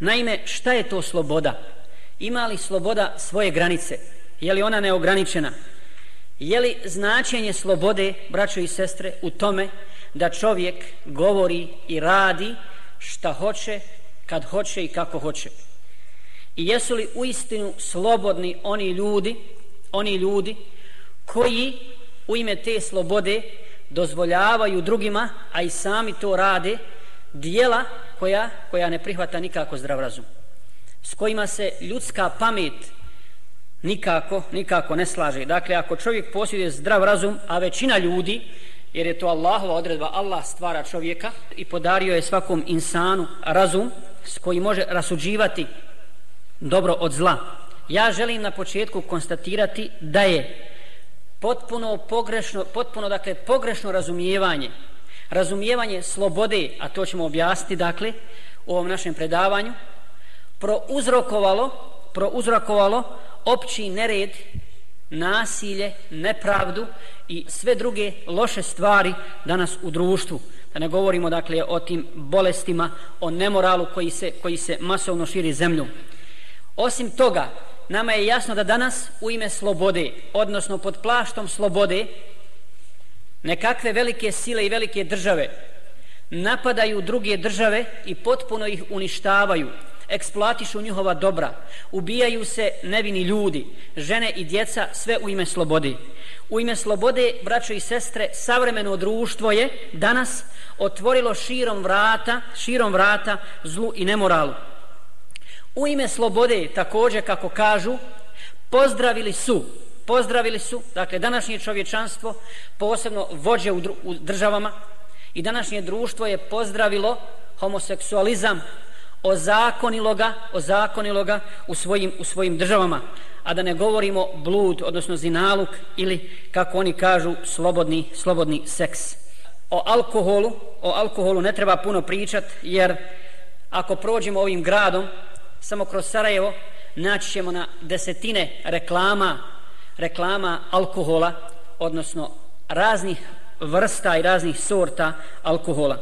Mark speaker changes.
Speaker 1: Naime, šta je to sloboda? Ima li sloboda svoje granice? Je li ona neograničena? Je li značenje slobode, braćo i sestre, u tome da čovjek govori i radi šta hoće, kad hoće i kako hoće? I jesu li u istinu slobodni oni ljudi, oni ljudi koji u ime te slobode dozvoljavaju drugima, a i sami to rade, dijela koja, koja ne prihvata nikako zdrav razum, s kojima se ljudska pamet nikako, nikako ne slaže. Dakle, ako čovjek posjeduje zdrav razum, a većina ljudi, jer je to Allahova odredba, Allah stvara čovjeka i podario je svakom insanu razum s koji može rasuđivati dobro od zla. Ja želim na početku konstatirati da je potpuno pogrešno, potpuno dakle pogrešno razumijevanje, razumijevanje slobode, a to ćemo objasniti dakle u ovom našem predavanju, prouzrokovalo, prouzrokovalo opći nered, nasilje, nepravdu i sve druge loše stvari danas u društvu. Da ne govorimo dakle o tim bolestima, o nemoralu koji se, koji se masovno širi zemlju. Osim toga, nama je jasno da danas u ime slobode, odnosno pod plaštom slobode, nekakve velike sile i velike države napadaju druge države i potpuno ih uništavaju, eksploatišu njihova dobra, ubijaju se nevini ljudi, žene i djeca, sve u ime slobode. U ime slobode, braćo i sestre, savremeno društvo je danas otvorilo širom vrata, širom vrata zlu i nemoralu. U ime slobode, također kako kažu, pozdravili su, pozdravili su, dakle, današnje čovječanstvo, posebno vođe u, u državama, i današnje društvo je pozdravilo homoseksualizam, ozakonilo ga, ozakonilo ga u svojim, u svojim državama, a da ne govorimo blud, odnosno zinaluk, ili, kako oni kažu, slobodni, slobodni seks. O alkoholu, o alkoholu ne treba puno pričat, jer ako prođemo ovim gradom, samo kroz Sarajevo naći ćemo na desetine reklama reklama alkohola odnosno raznih vrsta i raznih sorta alkohola.